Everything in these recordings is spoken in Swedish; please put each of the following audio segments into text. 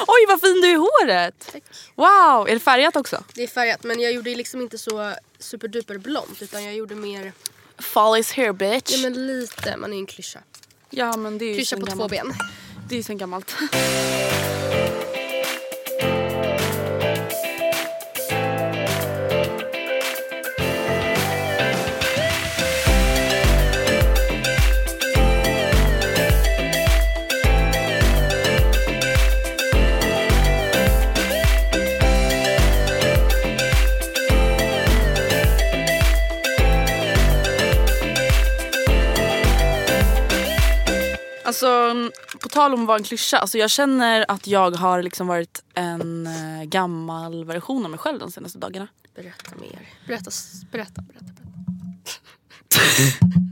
Oj vad fin du är i håret! Wow, är det färgat också? Det är färgat men jag gjorde liksom inte så superduper blont utan jag gjorde mer, Fall is here bitch. ja men lite, man är ju en klyscha. Ja men det är ju Klyscha på två gammalt. ben. Det är ju sen gammalt. Alltså på tal om att vara en klyscha, alltså jag känner att jag har liksom varit en eh, gammal version av mig själv de senaste dagarna. Berätta mer. Berätta, berätta, berätta. berätta.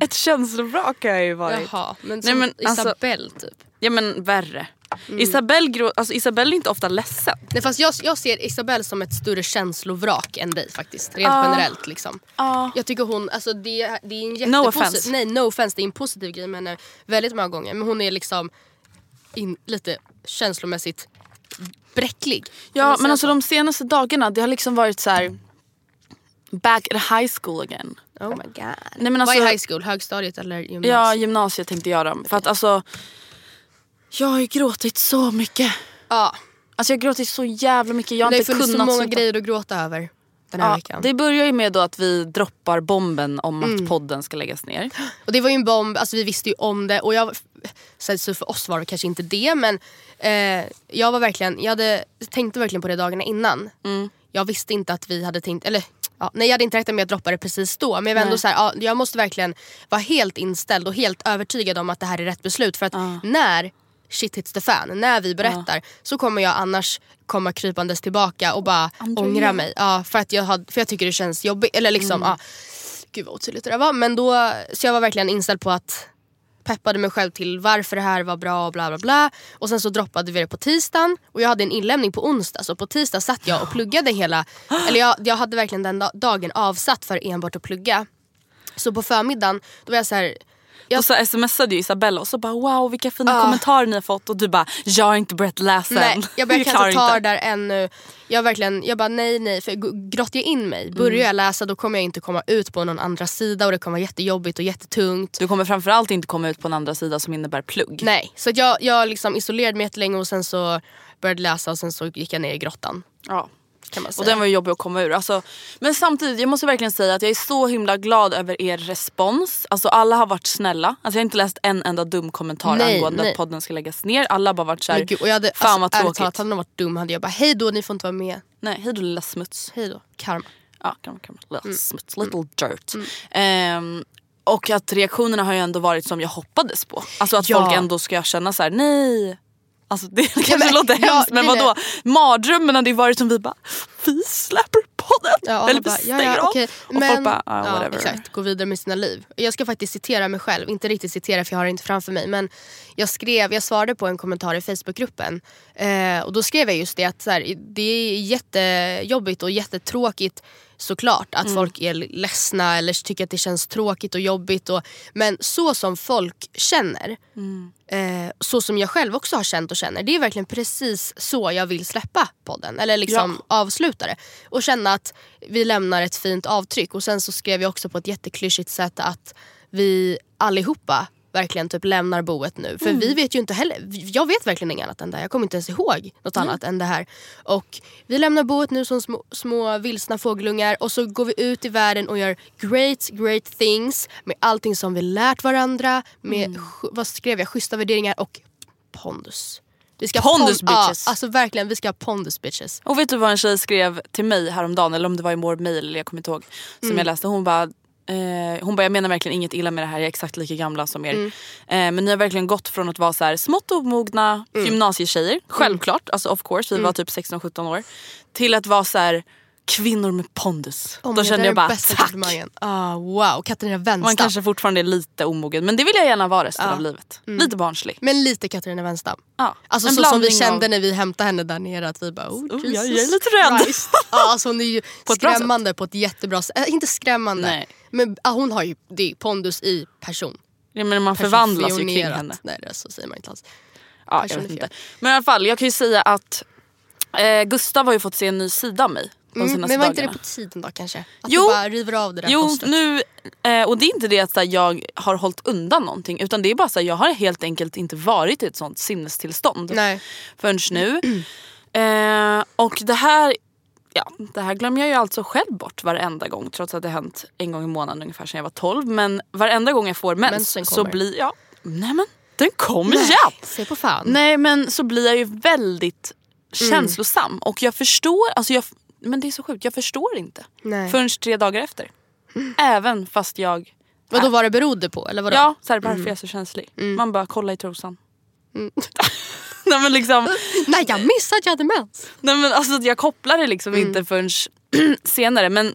Ett känslovrak har jag ju varit. Jaha, men Nej, som men alltså- Isabelle typ. Ja men värre. Mm. Isabelle, alltså Isabelle är inte ofta ledsen. Nej, fast jag, jag ser Isabelle som ett större känslovrak än dig faktiskt. Rent Ja. generellt liksom. Ja. Jag tycker hon, alltså det, det är en No offense. Nej no offense, det är en positiv grej med henne väldigt många gånger. Men hon är liksom in, lite känslomässigt bräcklig. Ja men alltså så? de senaste dagarna det har liksom varit så här. Back at high school again. Oh my god. Nej, men Vad alltså- är high school? Högstadiet eller gymnasiet? Ja gymnasiet tänkte jag då. För att alltså. Jag har ju gråtit så mycket. ja. Alltså jag har gråtit så jävla mycket. Jag har Det har inte funnits kunnat så många sluta. grejer att gråta över den här Ja, veckan. det börjar ju med då att vi droppar bomben om Mm. att podden ska läggas ner. Och det var ju en bomb, alltså vi visste ju om det och jag, så för oss var det kanske inte det men eh, jag var verkligen, jag hade, tänkte verkligen på det dagarna innan. Jag visste inte att vi hade tänkt, eller ja, nej jag hade inte räknat med att droppa det precis då men jag var ändå så här, ja, jag måste verkligen vara helt inställd och helt övertygad om att det här är rätt beslut för att när shit hits the fan, när vi berättar så kommer jag annars komma krypandes tillbaka och bara Andrea. ångra mig. Ja, för, att jag har, för jag tycker det känns jobbigt. Eller liksom, ja, gud vad otydligt det där var. Men då, så jag var verkligen inställd på att peppade mig själv till varför det här var bra och bla bla bla. Och sen så droppade vi det på tisdagen och jag hade en inlämning på onsdag. Så på tisdag satt jag och pluggade hela, eller jag, jag hade verkligen den da- dagen avsatt för enbart att plugga. Så på förmiddagen då var jag så här. Och så smsade ju Isabella och så bara wow vilka fina Ja. kommentarer ni har fått och du bara jag har inte börjat läsa Nej, än. jag började klarar kanske ta det inte. där ännu. Jag verkligen, jag bara nej nej. För grottar jag in mig, Mm. börjar jag läsa då kommer jag inte komma ut på någon andra sida och det kommer vara jättejobbigt och jättetungt. Du kommer framförallt inte komma ut på en andra sida som innebär plugg. Nej, så jag, jag liksom isolerade mig jättelänge och sen så började läsa och sen så gick jag ner i grottan. Ja. Kan man Och säga. den var ju jobbig att komma ur. Alltså, men samtidigt, jag måste verkligen säga att jag är så himla glad över er respons. Alltså alla har varit snälla. Alltså, jag har inte läst en enda dum kommentar Nej, angående nej. att podden ska läggas ner. Alla har bara varit såhär, och fan vad alltså, ärligt tråkigt. talat, hade någon varit dum hade jag bara hej då ni får inte vara med. Nej, hej då lilla smuts. Hej då, karma. Ja, kan man. Little Mm. smuts, little dirt. Ehm, och att reaktionerna har ju ändå varit som jag hoppades på. Alltså att Ja. folk ändå ska känna så här: nej. Alltså det kanske men- låter ja, hemskt men vadå? Mardrömmen hade ju varit som vi bara, vi släpper podden. Ja, Eller vi bara, stänger av. okej. Och Men, folk bara, ah, ja, whatever. exakt, gå vidare med sina liv. Jag ska faktiskt citera mig själv, inte riktigt citera för jag har det inte framför mig. Men jag skrev, jag svarade på en kommentar i Facebookgruppen eh, och då skrev jag just det att så här, det är jättejobbigt och jättetråkigt såklart att folk är ledsna eller tycker att det känns tråkigt och jobbigt. Och, men så som folk känner, eh, så som jag själv också har känt och känner, det är verkligen precis så jag vill släppa podden. Eller liksom avsluta det. Och känna att vi lämnar ett fint avtryck. Och sen så skrev jag också på ett jätteklyschigt sätt att vi allihopa verkligen typ lämnar boet nu. För vi vet ju inte heller, jag vet verkligen inget annat än det här. Jag kommer inte ens ihåg något annat än det här. Och vi lämnar boet nu som små, små vilsna fågelungar och så går vi ut i världen och gör great, great things med allting som vi lärt varandra, med, sch- vad skrev jag, schyssta värderingar och pondus. Vi ska Pondus, pon- bitches. Ja, alltså verkligen, vi ska ha pondus bitches. Och vet du vad en tjej skrev till mig häromdagen, eller om det var i vår mail, jag kommer inte ihåg. Som Mm. jag läste. Hon bara, eh, hon bara, jag menar verkligen inget illa med det här, jag är exakt lika gamla som er. Mm. Eh, men ni har verkligen gått från att vara så här smått omogna Mm. gymnasietjejer, självklart, alltså of course, vi var typ 16-17 år. Till att vara så här kvinnor med pondus. Oh Då kände jag bara tack! Ah, wow, Katarina Wenstam. Man kanske fortfarande är lite omogen men det vill jag gärna vara resten Ja. av livet. Lite barnslig. Men lite Katarina Wenstam. Ja. Alltså En så som vi kände av- när vi hämtade henne där nere att vi bara oh, Oh, Jesus jag är lite rädd. Ja, alltså hon är ju På skrämmande på ett jättebra sätt. Äh, inte skrämmande. Nej. Men ah, hon har ju det, pondus i person. Ja, men man förvandlas ju kring henne. Nej det så säger man inte alls. Ja, jag vet inte. Men i alla fall, jag kan ju säga att eh, Gustav har ju fått se en ny sida av mig de Mm, senaste men var inte dagarna. det på tiden då kanske? Att Jo. du bara river av det där Jo, nu, eh, och det är inte det att så här, jag har hållit undan någonting utan det är bara så här, jag har helt enkelt inte varit i ett sånt sinnestillstånd Nej. förrän nu. Eh, och det här, ja, det här glömmer jag ju alltså själv bort varenda gång trots att det hänt en gång i månaden ungefär sedan jag var 12. Men varenda gång jag får mens så blir jag, nej men den kommer igen! Se på fan. Nej men så blir jag ju väldigt Mm. känslosam och jag förstår, alltså jag, men det är så sjukt, jag förstår inte. Nej. Förrän tre dagar efter. Även fast jag, Vad då var det berodde på? Eller vadå? ja så här, varför är jag så känslig? Man bara kolla i trosan. nej men liksom, Nej jag missade att jag hade mens. nej men alltså jag kopplar det liksom Mm. inte förrän senare men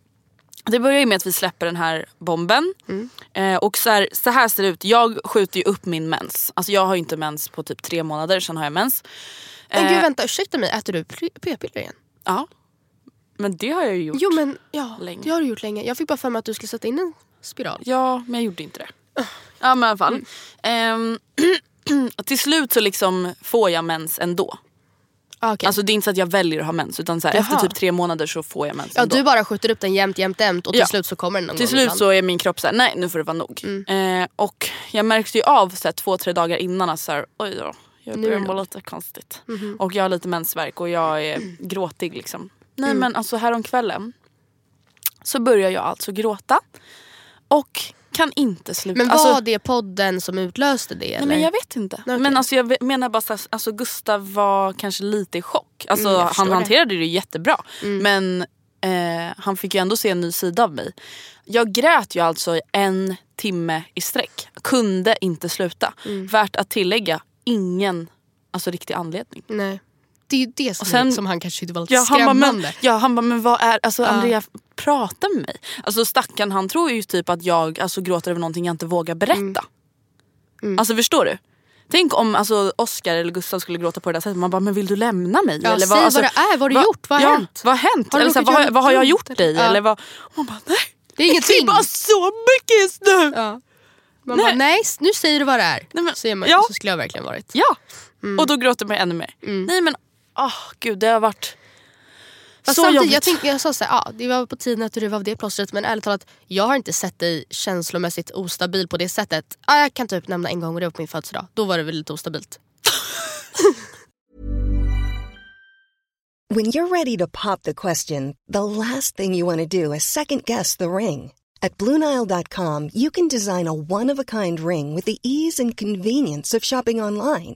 det börjar ju med att vi släpper den här bomben. Mm. Eh, och så här, så här ser det ut. Jag skjuter ju upp min mens. Alltså jag har ju inte mens på typ tre månader, sen har jag mens. Men Eh, gud vänta, ursäkta mig, äter du p-piller igen? Ja. Men det har jag ju gjort. Jo men ja, Länge. det har du gjort länge. Jag fick bara för mig att du skulle sätta in en spiral. Ja, men jag gjorde inte det. Ja men i alla fall. Ehm, till slut så liksom får jag mens ändå. Ah, okej. Alltså det är inte så att jag väljer att ha mens utan så här, efter typ tre månader så får jag mens ja, ändå. du bara skjuter upp den jämt, jämt, jämt och till Ja. slut så kommer den någon Till slut ibland. så är min kropp så här: nej nu får det vara nog. Mm. Eh, och jag märkte ju av så här, två, tre dagar innan att så här, oj då, jag börjar må lite konstigt. Mhm. Och jag har lite mensvärk och jag är gråtig liksom. Nej Mm. men alltså häromkvällen så börjar jag alltså gråta. Och kan inte sluta. Men var alltså, det podden som utlöste det? Nej eller? men jag vet inte. okej. Men alltså jag menar bara att alltså Gustav var kanske lite i chock. Alltså Mm, han det. Mm. hanterade det jättebra. Men eh, han fick ju ändå se en ny sida av mig. Jag grät ju alltså en timme i sträck. Kunde inte sluta. Mm. Värt att tillägga, ingen alltså, riktig anledning. Nej. Det är det som, sen- som han kanske tyckte var lite Ja, han bara, skrämmande. men, ja, han bara, men vad är, alltså Andrea prata med mig. Alltså stackarn han tror ju typ att jag alltså, gråter över någonting jag inte vågar berätta. Mm. Alltså förstår du? Tänk om alltså, Oscar eller Gustav skulle gråta på det där sättet. Man bara, men vill du lämna mig? Ja, eller säg vad det är, vad har du gjort? Vad har ja, hänt? Vad har hänt? Har eller, så vad, har- vad har jag gjort dig? eller? Vad, man bara, nej. Det är ingenting. Det är bara så mycket just nu. Ja. Man Nej. bara, nej nu säger du vad det är. Nej, men- så, är man, ja. så skulle jag verkligen varit. Ja, Mm. och då gråter man ännu mer. Nej men, åh gud det har varit Fast så samtidigt, jobbigt. jag, tänkte, jag sa såhär, ja, det var på tiden att du rev av det plåstret men ärligt talat, jag har inte sett dig känslomässigt ostabil på det sättet. Ja, jag kan typ nämna en gång och det var på min födelsedag. Då var det väl lite ostabilt. When you're ready to pop the question, the last thing you want to do is second guess the ring. At Bluenile.com, you can design a one of a kind ring with the ease and convenience of shopping online.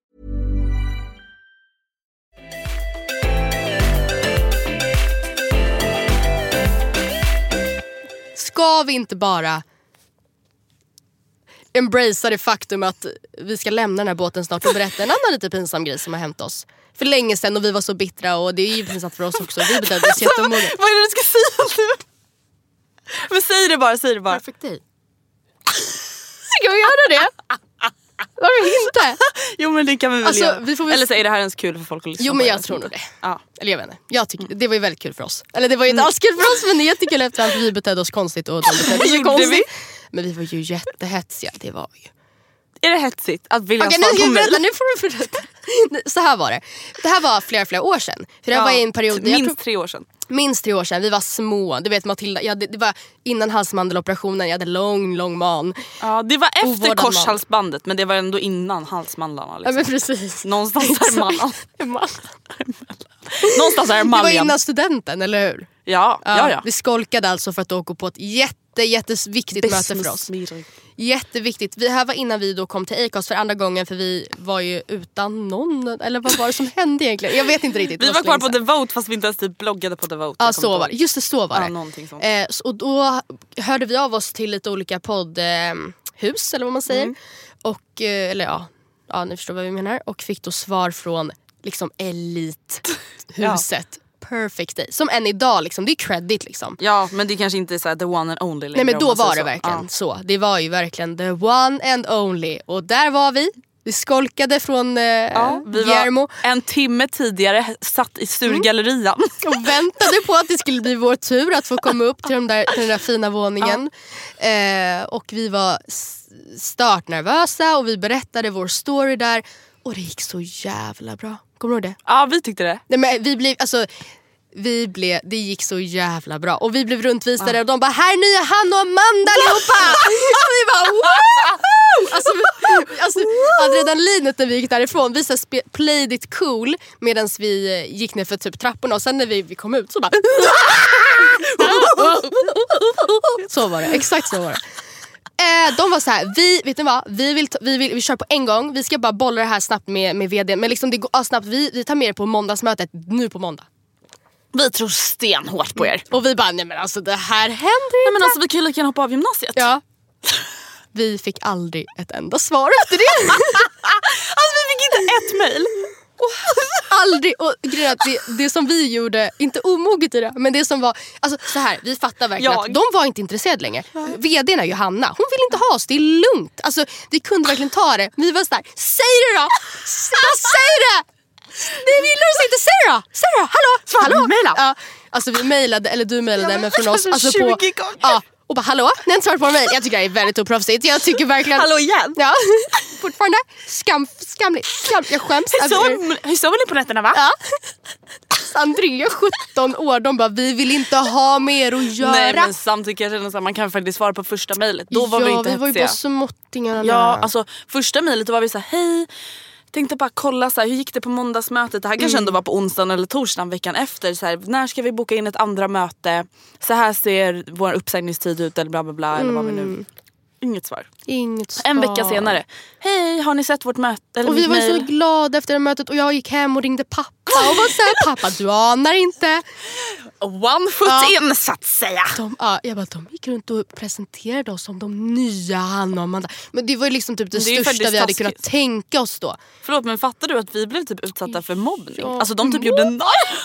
Ska vi inte bara embracea det faktum att vi ska lämna den här båten snart och berätta en annan lite pinsam grej som har hänt oss. För länge sedan och vi var så bittra och det är ju pinsamt för oss också. Vi betedde oss jättemoget. Vad är det du ska säga nu? Men säg det bara, säg det bara. Perfect day. Ska vi göra det? Jo men det kan vi väl Alltså, göra. vi väl- Eller så är det här ens kul för folk att lyssna Jo men jag tror nog det. Ja. Eller jag vet inte. Jag tycker, det var ju väldigt kul för oss. Eller det var ju inte alls kul för oss men det är jättekul eftersom vi betedde oss konstigt och de betedde sig konstigt. vi? Men vi var ju jättehetsiga. Det var ju. Är det hetsigt att vilja Okej, svara nu, på mejl? berätta, nu får du berätta. Så här var det. Det här var flera flera år sedan. För det här var en period, Minst tror, tre år sedan. minst tre år sedan. Vi var små. Du vet Matilda, jag, hade- det var innan halsmandeloperationen. Jag hade lång, lång man. Ja, det var efter Ovårdad korshalsbandet men det var ändå innan halsmandlarna. Ja, Liksom. men precis. Någonstans däremellan. Man. Någonstans är Det var innan studenten, eller hur? Ja, ja, ja. Vi skolkade alltså för att gå på ett jätte, jätteviktigt möte för oss. Jätteviktigt. Det här var innan vi då kom till Acast för andra gången för vi var ju utan någon. Eller vad var det som hände egentligen? Jag vet inte riktigt. Vi var kvar på sedan. Devote fast vi inte ens typ bloggade på Devote. Ja Jag kommer så var det. Just det, så var Ja, det. sånt. Eh, så- och då hörde vi av oss till lite olika poddhus eller vad man säger. Mm. Och, eh, eller ja, ja, ni förstår vad vi menar. Och fick då svar från liksom elithuset. Perfect day. Som än idag, liksom, det är credit liksom. Ja men det kanske inte är så här the one and only längre, Nej men då var det så. verkligen Ja. så. Det var ju verkligen the one and only. Och där var vi. Vi skolkade från eh, Ja, vi Guillermo var en timme tidigare satt i Sturgallerian. och väntade på att det skulle bli vår tur att få komma upp till, de där, till den där fina våningen. Eh, och vi var startnervösa och vi berättade vår story där. Och det gick så jävla bra. Kommer du ihåg det? Ja vi tyckte det. Nej, men vi blev, alltså, vi blev, det gick så jävla bra. Och vi blev runtvisade och de bara “här är nya Hanna och Amanda allihopa!” Och vi bara “wow!” Alltså, vi- alltså, adrenalinet när vi gick därifrån, vi så played it cool medan vi eh, gick ner för typ trapporna och sen när vi, vi kom ut så bara Så var det, exakt så var det. Eh, de var så här, vi, vet ni vad? Vi, vill vi, vill, vi kör på en gång, vi ska bara bolla det här snabbt med, med vdn. Men liksom det går ah, snabbt, vi, vi tar med det på måndagsmötet nu på måndag. Vi tror stenhårt på er. Och vi bara, nej men alltså det här händer Nej, inte. men alltså, vi kan ju lika gärna hoppa av gymnasiet. ja. Vi fick aldrig ett enda svar efter det. Alltså, vi fick inte ett mail. aldrig. Och grejen att det, det som vi gjorde, inte omoget i det, men det som var... Alltså så här, vi fattar verkligen Jag. att de var inte intresserade längre. VDn är Johanna, hon vill inte ha oss, det är lugnt. Alltså, vi kunde verkligen ta det. Vi var såhär, säg det då! Bara säg det! Det vill du inte, säg det då! Säg det då! Hallå! Hallå! mejla. Ja, alltså vi mejlade, eller du mejlade, men från oss. Alltså 20 på, gånger. ja, och bara hallå, ni har inte svarat på mejl. Jag tycker det är väldigt oproffsigt. Jag tycker verkligen... Hallå igen. Ja, fortfarande skam, skamligt. Skam, jag skäms. Hur er. sover- ni på nätterna va? Ja. Andrea 17 år, de bara vi vill inte ha mer att göra. Nej men samtidigt kan jag känna att man kan faktiskt svara på första mejlet. Då var ja, vi inte vi var ju hetsiga. bara småttingar. Ja, alltså första mejlet då var vi så här, hej. Tänkte bara kolla så här, hur gick det på måndagsmötet? Det här kanske Mm. ändå var på onsdagen eller torsdagen veckan efter. Så här, när ska vi boka in ett andra möte? Så här ser vår uppsägningstid ut eller bla bla bla. Eller vad vi Mm. nu... Inget svar. Inget svar. En vecka senare. Hej, har ni sett vårt möte? Eller Och vi var så mejl? glada efter det mötet och jag gick hem och ringde pappa Var såhär, pappa du anar inte. One foot Ja. in så att säga. De, ja, jag bara, de gick runt och presenterade oss som de nya Hanna och Amanda. Men det var ju liksom typ det det största vi hade taskigt. kunnat tänka oss då. Förlåt men fattar du att vi blev typ utsatta för mobbning? Ja. Alltså de typ gjorde narr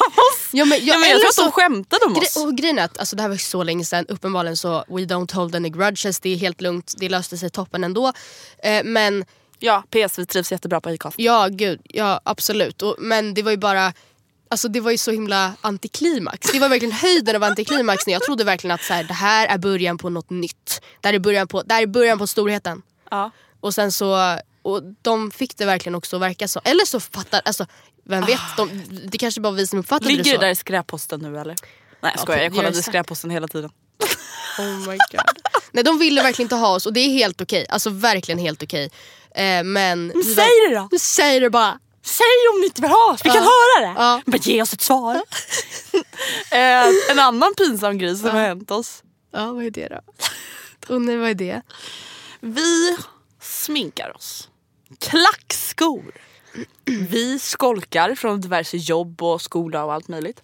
av oss. Ja, men, Ja, men jag tror att de skämtade om oss. Och grejen är att alltså, det här var så länge sedan, uppenbarligen så we don't hold any grudges, det är helt lugnt, det löste sig toppen ändå. Eh, men Ja, PS vi trivs jättebra på Acast. ja gud, ja absolut. Och, men det var ju bara Alltså det var ju så himla antiklimax. Det var verkligen höjden av antiklimax när jag trodde verkligen att så här, det här är början på något nytt. Det här är början på, det är början på storheten. Ja. Och sen så, och de fick det verkligen också att verka så. Eller så fattar, alltså vem vet, de, det kanske bara var vi som uppfattade Ligger det det så. där i skräpposten nu eller? Nej jag skojar, jag kollade det i skräpposten hela tiden. Oh my god. Nej de ville verkligen inte ha oss och det är helt okej. Alltså verkligen helt okej. Eh, men... vi säg det då! Men Säg det bara! Säg om ni inte vill ha oss, vi kan Ja. höra det! Ja. Men ge oss ett svar. eh, en annan pinsam grej som har hänt oss. Ja vad är det då? Och nej vad är det? Vi sminkar oss. Klackskor. Vi skolkar från diverse jobb och skola och allt möjligt.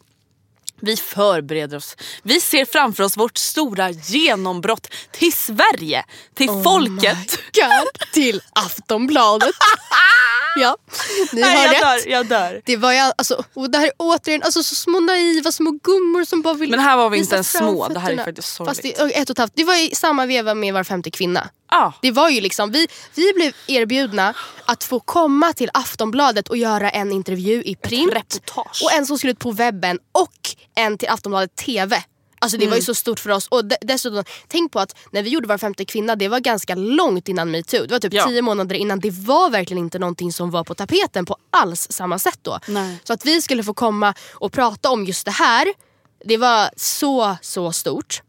Vi förbereder oss. Vi ser framför oss vårt stora genombrott till Sverige, till folket. God, till Aftonbladet. ja, ni Nej, har jag rätt. dör, jag dör. Det var ju, alltså, och det här är återigen alltså, så små naiva små gummor som bara vill Men här var vi inte ens små, det här är faktiskt Fast sorgligt. det, och ett och ett halvt, det var i samma veva med Var femte kvinna. Ja. Det var ju liksom, vi, vi blev erbjudna att få komma till Aftonbladet och göra en intervju i print. reportage. Och en som skulle ut på webben och en till Aftonbladet TV. Alltså det var Mm. ju så stort för oss. Och de, dessutom, tänk på att när vi gjorde Var femte kvinna, det var ganska långt innan metoo. Det var typ Ja. tio månader innan. Det var verkligen inte någonting som var på tapeten på alls samma sätt då. Nej. Så att vi skulle få komma och prata om just det här, det var så, så stort.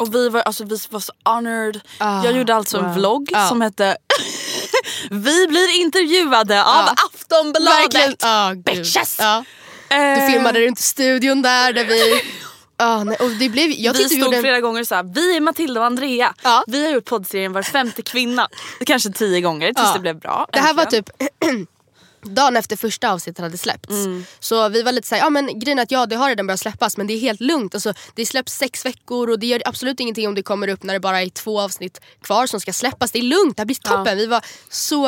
Och vi var, alltså, vi var så honored. Ah, jag gjorde alltså en wow. vlogg Ja. som hette Vi blir intervjuade av Ja. Aftonbladet. Gud. Bitches. Ja. Du Eh, filmade runt i studion där, där vi... Ja, nej, och det blev, jag vi stod gjorde en- flera gånger såhär, vi är Matilda och Andrea. Ja. Vi har gjort poddserien Var femte kvinna. Kanske tio gånger tills Ja. det blev bra. Det här var äntligen. typ dagen efter första avsnittet hade släppts. Mm. Så vi var lite såhär, ja men grejen är att ja det har redan börjat släppas men det är helt lugnt. Alltså, det släpps sex veckor och det gör absolut ingenting om det kommer upp när det bara är två avsnitt kvar som ska släppas. Det är lugnt, det här blir toppen. Vi var så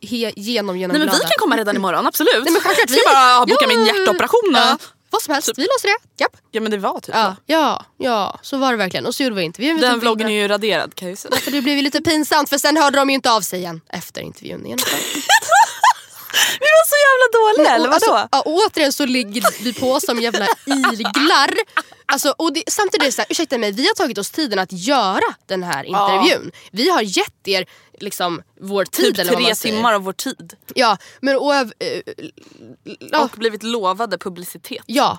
he- genom, genom Nej men vi kan komma redan imorgon, absolut. Nej, men självklart, Ska jag bara boka min Ja, hjärtoperation. Ja, Ja. vad som helst, vi löser det. Japp. ja men det var typ Ja, så. ja, ja, så var det verkligen. Och så gjorde vi intervjun. Vi Den vloggen är ju raderad kan jag ju säga. För det blev ju lite pinsamt för sen hörde de ju inte av sig igen efter intervjun. igen. Vi var så jävla dåliga eller vadå? Alltså, ja, återigen så ligger vi på som jävla iglar. Alltså, och det, samtidigt är det så här, ursäkta mig, vi har tagit oss tiden att göra den här intervjun. Vi har gett er liksom vår tid. typ eller vad tre timmar av vår tid. Ja, men och, öv- eh, ja, Och blivit lovade publicitet. ja.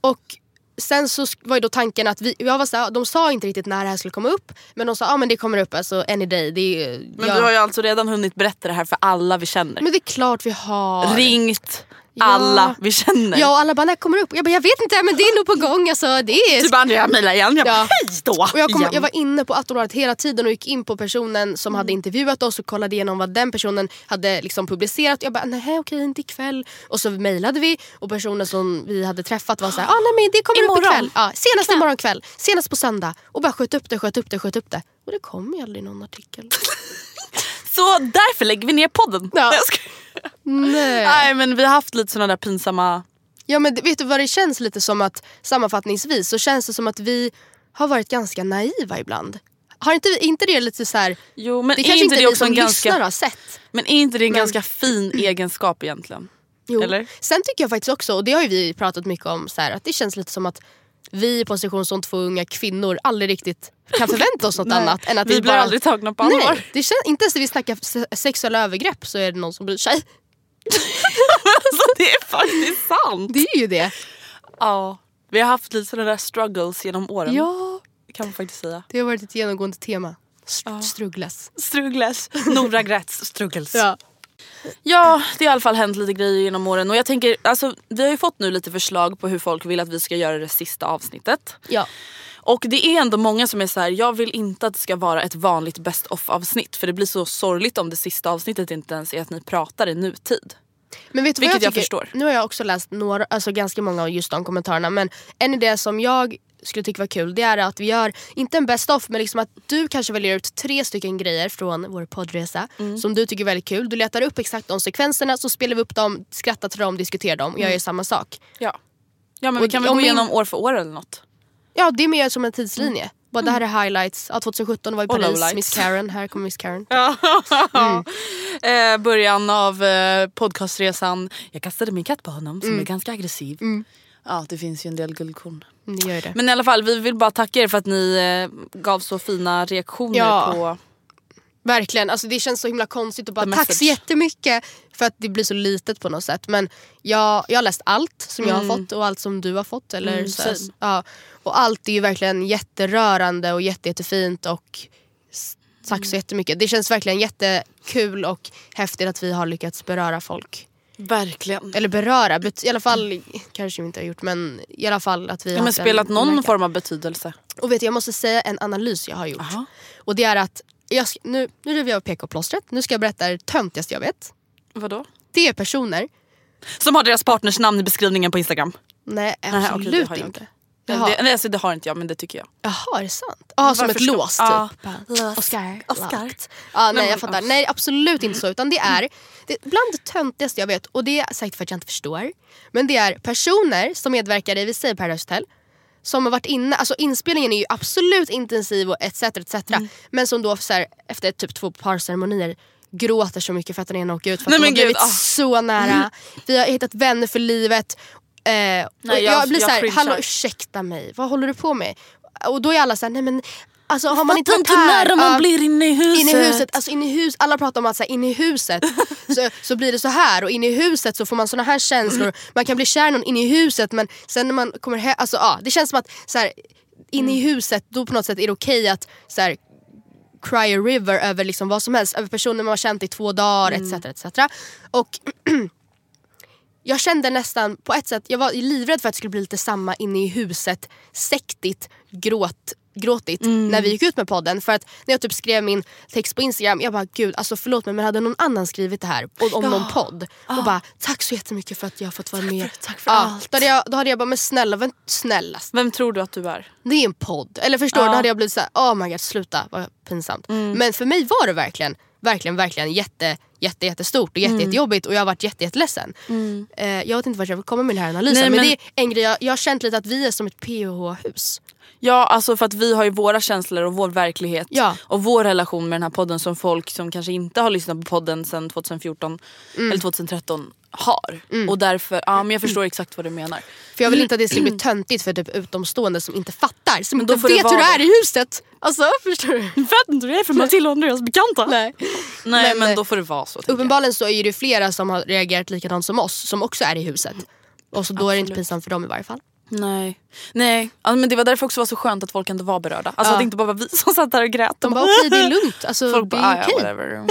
Och sen så var ju då tanken att vi, jag var så här, de sa inte riktigt när det här skulle komma upp. Men de sa att ah, men det kommer upp alltså any day. Det är, Men ja. du har ju alltså redan hunnit berätta det här för alla vi känner. men det är klart vi har. Ringt Ja. alla vi känner. Ja och alla bara när kommer upp? Jag bara jag vet inte men det är nog på gång. Alltså, det är... Typ Andrea mejlar igen. Jag bara, Ja. hej då Och jag, kom, jag var inne på Aftonbladet hela tiden och gick in på personen som hade intervjuat oss och kollade igenom vad den personen hade liksom publicerat. Jag bara, nej okej inte ikväll. Och så mejlade vi och personen som vi hade träffat var såhär, ah, nej men det kommer upp Imorgon. ikväll. Ja, senast imorgon kväll, senast på söndag. Och bara sköt upp det, sköt upp det, sköt upp det. Och det kom ju aldrig någon artikel. Så därför lägger vi ner podden. Ja. Nej, nej. Men vi har haft lite såna där pinsamma... Ja men vet du vad det känns lite som att sammanfattningsvis så känns det som att vi har varit ganska naiva ibland. Har inte, inte det lite så här, Jo men det är kanske inte det också en ganska... har sett. Men är inte det en ganska fin egenskap egentligen? Jo. Eller? Sen tycker jag faktiskt också, och det har ju vi pratat mycket om, så här, att det känns lite som att vi i position som två unga kvinnor aldrig riktigt kan förvänta oss något annat. Än att vi vi, blir bara... aldrig tagna på allvar. Nej, det känns, inte ens när vi snackar se- sexuella övergrepp så är det någon som bryr sig. Alltså, det är faktiskt sant. Det är ju det. Ja. Vi har haft lite sådana där struggles genom åren. Ja, Kan man faktiskt säga. det har varit ett genomgående tema. St- Ja. Struggles. Struggles. Nora Grätz struggles. Ja. Ja, det har i alla fall hänt lite grejer genom åren. Och jag tänker, alltså, vi har ju fått nu lite förslag på hur folk vill att vi ska göra det sista avsnittet. Ja. Och det är ändå många som är så här: jag vill inte att det ska vara ett vanligt best of avsnitt. För det blir så sorgligt om det sista avsnittet inte ens är att ni pratar i nutid. Men vet du Vilket jag, jag förstår. Nu har jag också läst några, alltså ganska många av just de kommentarerna men en idé som jag skulle tycka var kul det är att vi gör, inte en best of men liksom att du kanske väljer ut tre stycken grejer från vår poddresa Mm. som du tycker är väldigt kul. Du letar upp exakt de sekvenserna så spelar vi upp dem, skrattar till dem, diskuterar dem och jag gör samma sak. Ja. Ja men Och vi kan väl gå min- igenom år för år eller något. Ja det är mer som en tidslinje. Bara, Det här är highlights. Ja, 2017 var i Paris. Miss Karen, här kommer Miss Karen. eh, början av eh, podcastresan. Jag kastade min katt på honom som är ganska aggressiv. Ja det finns ju en del guldkorn. Mm, Det gör det. Men i alla fall vi vill bara tacka er för att ni eh, gav så fina reaktioner Ja. på... Verkligen, alltså det känns så himla konstigt att bara tack så jättemycket för att det blir så litet på något sätt. Men jag, jag har läst allt som jag har fått och allt som du har fått. Eller Mm, så ja. Och allt är ju verkligen jätterörande och jätte, jättefint och tack Mm. så jättemycket. Det känns verkligen jättekul och häftigt att vi har lyckats beröra folk. Verkligen. Eller beröra, i alla fall kanske vi inte har gjort men i alla fall att vi Ja, har men spelat någon inverkan. form av betydelse. Och vet du, jag måste säga en analys jag har gjort. Aha. Och det är att, jag ska, nu, nu river jag av PK-plåstret, nu ska jag berätta det töntigaste jag vet. Vadå? Det är personer, Som har deras partners namn i beskrivningen på Instagram. nej okej, absolut har jag inte. Jaha. Det, nej, alltså, det har inte jag men det tycker jag. Jaha, är det sant? Ja, som ett ska- lås typ. Bara, Oscar. Oscar. Ja, nej jag fattar. Nej absolut inte så. Utan det är, det bland det töntigaste jag vet. Och det är säkert för att jag inte förstår. Men det är personer som medverkar i, vi säger Paradise Hotel. Som har varit inne, alltså inspelningen är ju absolut intensiv och etc. etc. Mm. Men som då så här, efter typ två parceremonier gråter så mycket för att den ena åker ut för att Nej, de har blivit ah. så nära. Vi har hittat vänner för livet. Eh, Nej, jag, jag- blir jag såhär, cringear. hallå ursäkta mig, vad håller du på med? Och då är alla såhär, nej men alltså har man inte varit inte här? när man Ja, blir inne i huset. Inne i huset, alltså inne i hus, alla pratar om att så här, inne i huset så, så blir det så här och inne i huset så får man såna här känslor. Man kan bli kär någon inne i huset men sen när man kommer hem, alltså ja, det känns som att så här, inne i huset då på något sätt är det okej att så här, cry a river över liksom vad som helst, över personer man har känt i två dagar etc. etc. Och jag kände nästan på ett sätt, jag var livrädd för att det skulle bli lite samma inne i huset, sektigt, gråt, gråtigt när vi gick ut med podden. För att när jag typ skrev min text på Instagram, jag bara gud alltså förlåt mig men hade någon annan skrivit det här om, om någon podd och bara tack så jättemycket för att jag har fått vara med. tack för ja, allt. Då hade, jag, då hade jag bara men snälla, vem, snälla Vem tror du att du är? det är en podd. Eller förstår du, Ja. då hade jag blivit såhär, oh my god sluta vad pinsamt. Men för mig var det verkligen, verkligen, verkligen jätte, jätte, jättestort och jätte, jättejobbigt och jag har varit jätte, jätteledsen. Eh, jag vet inte vart jag vill komma med den här analysen Nej, men, men- det är en grej, jag, jag har känt lite att vi är som ett PH-hus. Ja alltså för att vi har ju våra känslor och vår verklighet Ja. och vår relation med den här podden som folk som kanske inte har lyssnat på podden sedan 2014 Mm. eller 2013 har. Och därför, ja men jag förstår exakt vad du menar. För jag vill inte att det ska bli töntigt för typ utomstående som inte fattar, som inte då det vet hur det är i huset. Alltså förstår du? Vet inte hur det är för Matilda och Andreas bekanta. Nej. Nej men, Men, eh, då får det vara så. Uppenbarligen så är det flera som har reagerat likadant som oss som också är i huset. Och så då är det inte Absolut. pinsamt för dem i varje fall. Nej, Nej. Ja, men det var därför också var så skönt att folk ändå var berörda. Alltså Ja. att det inte bara var vi som satt där och grät. De bara okej det är lugnt, alltså, Folk det bara, är ah, okej. ja, whatever.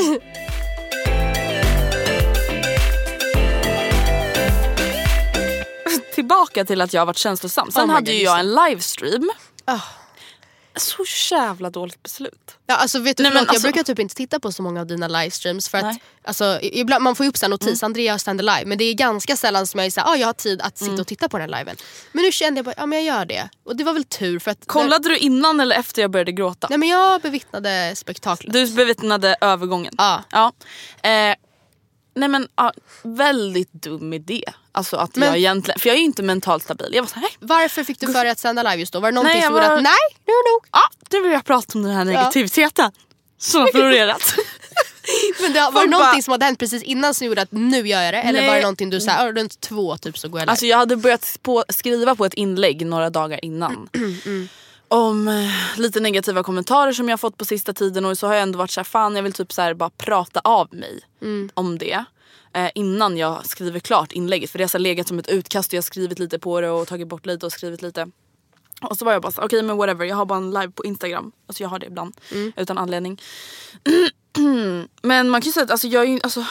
Tillbaka till att jag har varit känslosam. Sen Oh hade God, ju jag en livestream. Ah. Så jävla dåligt beslut. Ja, alltså, vet du, Nej, förlåt, jag alltså- brukar typ inte titta på så många av dina livestreams för att Nej. Mm. alltså, ibland, man får ju upp här notis, Andrea ständer live men det är ganska sällan som jag är såhär, ah, jag har tid att sitta och titta på den här liven. Men nu kände jag bara, ja men jag gör det. Och det var väl tur för att Kollade du innan eller efter jag började gråta? Nej men jag bevittnade spektaklet. Du bevittnade övergången? Ja. ja. Eh, nej men ja, väldigt dum idé. Alltså att Men- jag egentligen, för jag är ju inte mentalt stabil. Jag var såhär, Varför fick du för dig att sända live just då? Var det någonting Nej, som jag gjorde var- att nej, nu är det nog? ja nu vill jag prata om den här negativiteten. Som har florerat. Men det, var det någonting bara- som hade hänt precis innan som gjorde att nu gör jag det? Eller Nej. var det någonting du sa, "Ah, runt två typ så går jag live? Alltså jag hade börjat på, skriva på ett inlägg några dagar innan. Om eh, lite negativa kommentarer som jag fått på sista tiden och så har jag ändå varit såhär, fan jag vill typ så här bara prata av mig om det. Eh, innan jag skriver klart inlägget för det har så legat som ett utkast och jag har skrivit lite på det och tagit bort lite och skrivit lite. Och så var jag bara okej men whatever jag har bara en live på instagram. Alltså jag har det ibland utan anledning. men man kan ju säga att alltså, jag är ju, alltså,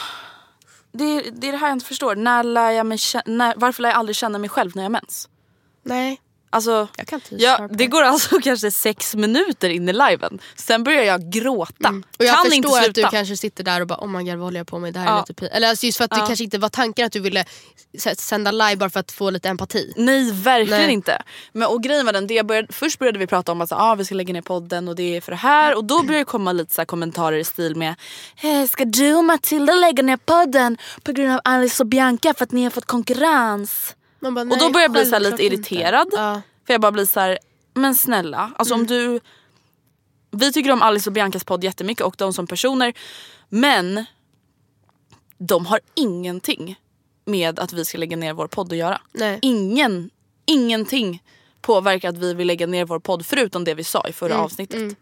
det, är, det är det här jag inte förstår. När lär jag mig, när, varför lär jag aldrig känna mig själv när jag har mens? Nej. Alltså, Jag kan inte ja, svara på det går alltså kanske sex minuter in i liven. Sen börjar jag gråta. Mm. Och jag kan förstår inte att sluta. du kanske sitter där och bara oh my god vad håller jag på med, det här är Ja. lite pin-" Eller alltså just för att det Ja. kanske inte var tanken att du ville sända live bara för att få lite empati. Nej verkligen Nej. inte. Men, och grejen var den, det började, först började vi prata om att så, ah, vi ska lägga ner podden och det är för det här. Och då började det komma lite så kommentarer i stil med hey, Ska du och Matilda lägga ner podden på grund av Alice och Bianca för att ni har fått konkurrens? Bara, och då "Nej, började jag bli så lite självklart inte." irriterad. Ja. För jag bara blir så här, men snälla, alltså Mm. om du... Vi tycker om Alice och Biancas podd jättemycket och de som personer. Men de har ingenting med att vi ska lägga ner vår podd att göra. Nej. Ingen, ingenting påverkar att vi vill lägga ner vår podd förutom det vi sa i förra Mm, avsnittet.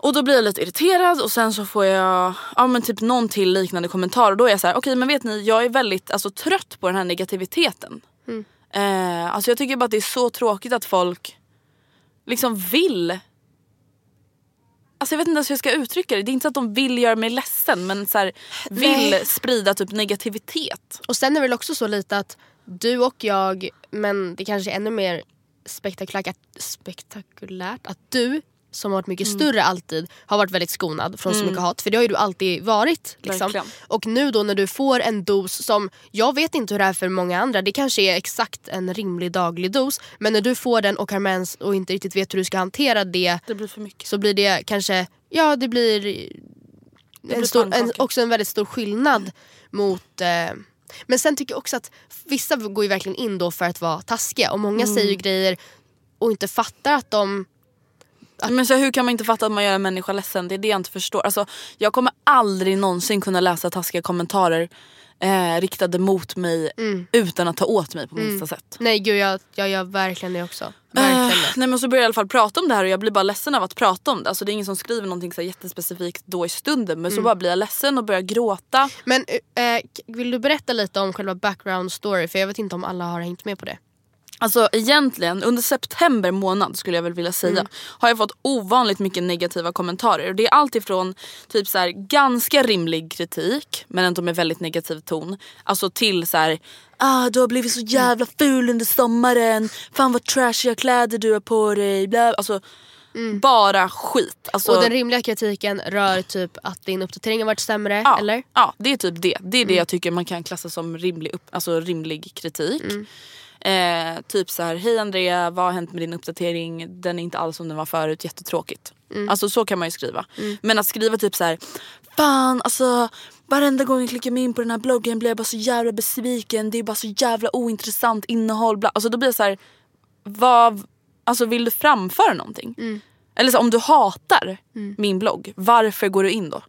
Och då blir jag lite irriterad och sen så får jag ja, men typ någon till liknande kommentar och då är jag så här: okej men vet ni jag är väldigt alltså, trött på den här negativiteten. Mm. Eh, alltså jag tycker bara att det är så tråkigt att folk liksom vill Alltså jag vet inte ens hur jag ska uttrycka det. Det är inte så att de vill göra mig ledsen men så här, vill Nej. sprida typ negativitet. Och sen är det väl också så lite att du och jag, men det kanske är ännu mer spektakulärt, spektakulärt att du som har varit mycket Mm. större alltid har varit väldigt skonad från så mycket hat. För det har ju du alltid varit. Liksom. Och nu då när du får en dos som, jag vet inte hur det är för många andra, det kanske är exakt en rimlig daglig dos. Men när du får den och har mens och inte riktigt vet hur du ska hantera det Det blir för mycket. så blir det kanske, ja det blir, blir en stor, en, också en väldigt stor skillnad mot eh, men sen tycker jag också att vissa går ju verkligen in då för att vara taskiga och många säger ju grejer och inte fattar att de Men så hur kan man inte fatta att man gör en människa ledsen? Det är det jag inte förstår. Alltså, jag kommer aldrig någonsin kunna läsa taskiga kommentarer eh, riktade mot mig utan att ta åt mig på minsta sätt. Nej gud jag, jag gör verkligen det också. Verkligen det. nej men så börjar jag i alla fall prata om det här och jag blir bara ledsen av att prata om det. Alltså det är ingen som skriver någonting så jättespecifikt då i stunden men så bara blir jag ledsen och börjar gråta. Men eh, vill du berätta lite om själva background story för jag vet inte om alla har hängt med på det. Alltså egentligen under september månad skulle jag väl vilja säga har jag fått ovanligt mycket negativa kommentarer. Det är allt ifrån typ så här, ganska rimlig kritik men ändå med väldigt negativ ton. Alltså till så här, ah, du har blivit så jävla ful under sommaren. Fan vad trashiga kläder du har på dig. Bla. Alltså bara skit. Alltså, Och den rimliga kritiken rör typ att din uppdatering har varit sämre ja, eller? Ja det är typ det. Det är det jag tycker man kan klassa som rimlig, upp, alltså rimlig kritik. Eh, typ så här, hej Andrea, vad har hänt med din uppdatering? Den är inte alls som den var förut, jättetråkigt. Alltså så kan man ju skriva. Men att skriva typ så här, fan alltså varenda gång jag klickar mig in på den här bloggen blir jag bara så jävla besviken. Det är bara så jävla ointressant innehåll. Bla. Alltså då blir jag så här, vad, alltså vill du framföra någonting? Eller så, om du hatar min blogg, varför går du in då?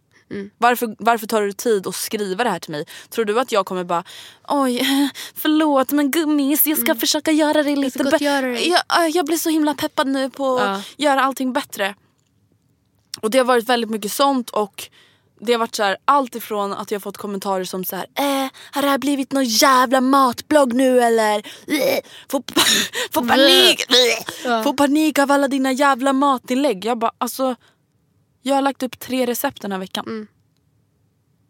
Varför, varför tar du tid att skriva det här till mig? Tror du att jag kommer bara oj förlåt men gummis jag ska försöka göra det lite bättre. göra det." Jag, jag blir så himla peppad nu på att Ja. göra allting bättre. Och det har varit väldigt mycket sånt och det har varit så här, allt ifrån att jag fått kommentarer som så här, eh, har det här blivit någon jävla matblogg nu eller? Eh, Får, får panik, eh, får panik av alla dina jävla matinlägg. Jag bara alltså, jag har lagt upp tre recept den här veckan.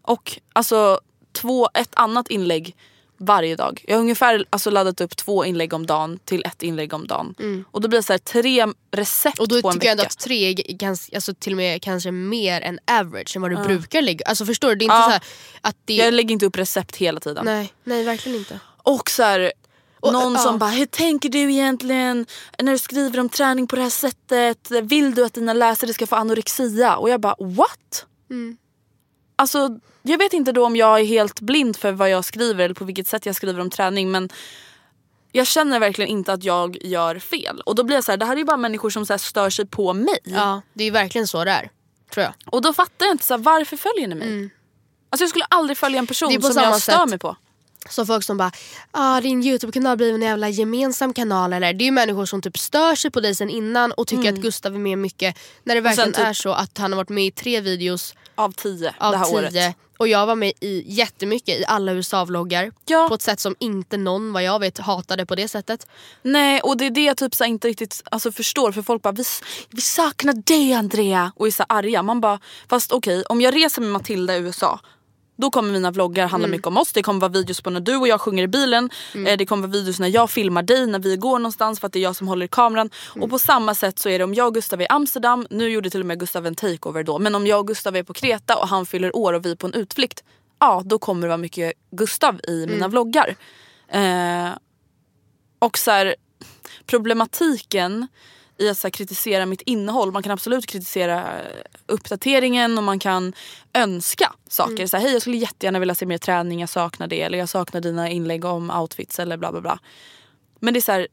Och alltså två, ett annat inlägg varje dag. Jag har ungefär alltså, laddat upp två inlägg om dagen till ett inlägg om dagen. Och då blir det så här, tre recept Och då på en tycker jag ändå vecka. att tre är ganska, alltså till och med kanske mer än average än vad du brukar lägga. Alltså förstår du? Det är inte Ja. så här att det... Jag lägger inte upp recept hela tiden. nej, nej verkligen inte. Och så här, Och, någon ja. som bara, hur tänker du egentligen när du skriver om träning på det här sättet? Vill du att dina läsare ska få anorexia? Och jag bara, what? Mm. Alltså, jag vet inte då om jag är helt blind för vad jag skriver eller på vilket sätt jag skriver om träning men jag känner verkligen inte att jag gör fel. Och då blir jag så här, det här är ju bara människor som så här stör sig på mig. Ja, det är ju verkligen så det är. Tror jag. Och då fattar jag inte så här, varför följer ni mig? Alltså jag skulle aldrig följa en person Mm. Som jag stör sätt. mig på. Så folk som bara, ah, din Youtube-kanal blir en jävla gemensam kanal eller? Det är ju människor som typ stör sig på dig sen innan och tycker att Gustav är med mycket. När det verkligen typ- är så att han har varit med i tre videos Av tio av det här tio. året. Och jag var med i jättemycket i alla USA-vloggar. Ja. På ett sätt som inte någon vad jag vet hatade på det sättet. Nej och det är det jag typ så inte riktigt alltså, förstår för folk bara vi, vi saknar dig Andrea och är så arga. Man bara fast okej om jag reser med Matilda i USA Då kommer mina vloggar handla Mm. mycket om oss. Det kommer vara videos på när du och jag sjunger i bilen. Eh, det kommer vara videos när jag filmar dig när vi går någonstans för att det är jag som håller i kameran. Mm. Och på samma sätt så är det om jag och Gustav är i Amsterdam. Nu gjorde till och med Gustav en takeover då. Men om jag och Gustav är på Kreta och han fyller år och vi är på en utflykt. Ja då kommer det vara mycket Gustav i mina Mm. vloggar. Eh, och så här, problematiken i att så kritisera mitt innehåll. Man kan absolut kritisera uppdateringen och man kan önska saker. Så här, Hej jag skulle jättegärna vilja se mer träning, jag saknar det. Eller jag saknar dina inlägg om outfits eller bla bla bla. Men det är så här,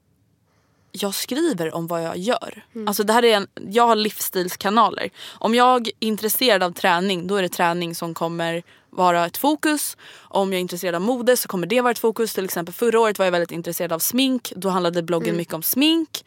jag skriver om vad jag gör. Alltså det här är en, jag har livsstilskanaler. Om jag är intresserad av träning då är det träning som kommer vara ett fokus. Om jag är intresserad av mode så kommer det vara ett fokus. Till exempel förra året var jag väldigt intresserad av smink. Då handlade bloggen mycket om smink.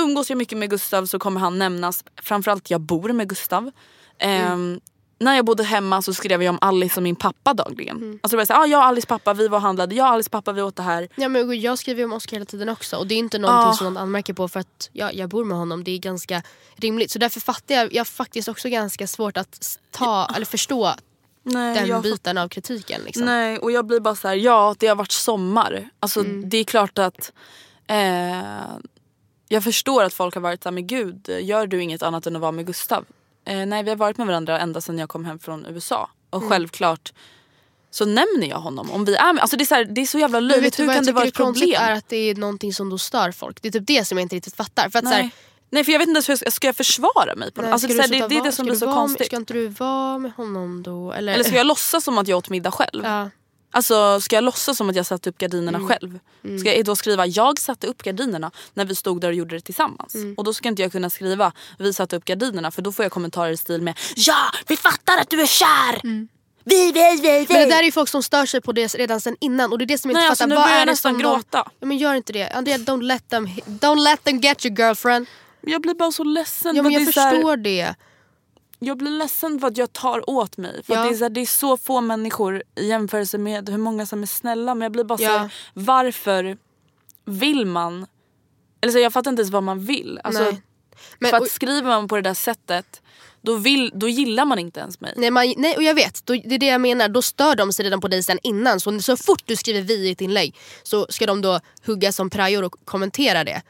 Umgås jag mycket med Gustav så kommer han nämnas. Framförallt jag bor med Gustav. Ehm, när jag bodde hemma så skrev jag om Alice och min pappa dagligen. Alltså det var så här, ah, jag och Alice pappa vi var och handlade. Jag och Alice pappa vi åt det här. Ja, men jag skriver om Oscar hela tiden också och det är inte någonting Ah. som någon anmärker på för att ja, jag bor med honom. Det är ganska rimligt. Så därför fattar jag, jag har faktiskt också ganska svårt att ta eller förstå Nej, den jag biten av kritiken. Liksom. Nej och jag blir bara så här, ja det har varit sommar. Alltså Mm. det är klart att eh, jag förstår att folk har varit såhär, men gud gör du inget annat än att vara med Gustav? Eh, nej vi har varit med varandra ända sedan jag kom hem från USA. Och Mm. självklart så nämner jag honom om vi är med. Alltså det är så, här, det är så jävla löjligt, hur kan det vara ett problem? är att det är någonting som då stör folk. Det är typ det som jag inte riktigt fattar. För att, så nej. här, nej för jag vet inte ens hur jag ska, jag försvara mig på nej, alltså, det, så här, det, det är det som blir så konstigt. Med, ska inte du vara med honom då? Eller, Eller ska jag låtsas som att jag åt middag själv? ja. Alltså ska jag låtsas som att jag satte upp gardinerna Mm. själv? Ska jag då skriva jag satte upp gardinerna när vi stod där och gjorde det tillsammans? Mm. Och då ska inte jag kunna skriva vi satte upp gardinerna för då får jag kommentarer i stil med ja vi fattar att du är kär! Vi, vi, vi, vi. Mm. Men det där är ju folk som stör sig på det redan sen innan och det är det som jag Nej inte alltså fattar. nu Vad börjar är jag nästan gråta. De... Ja, men gör inte det. Don't let them, don't let them get your girlfriend. Jag blir bara så ledsen. Ja, men jag så här- förstår det. Jag blir ledsen för att jag tar åt mig. För Ja. det, är så här, det är så få människor i jämförelse med hur många som är snälla. Men jag blir bara så Ja. här, varför vill man? Eller så, här, jag fattar inte ens vad man vill. Alltså, Nej. Men, för att och, skriver man på det där sättet då, vill, då gillar man inte ens mig. nej, man, nej, och jag vet, då, det är det jag menar. Då stör de sig redan på dig sen innan. Så, så fort du skriver vi i ett inlägg så ska de då hugga som prajor och kommentera det.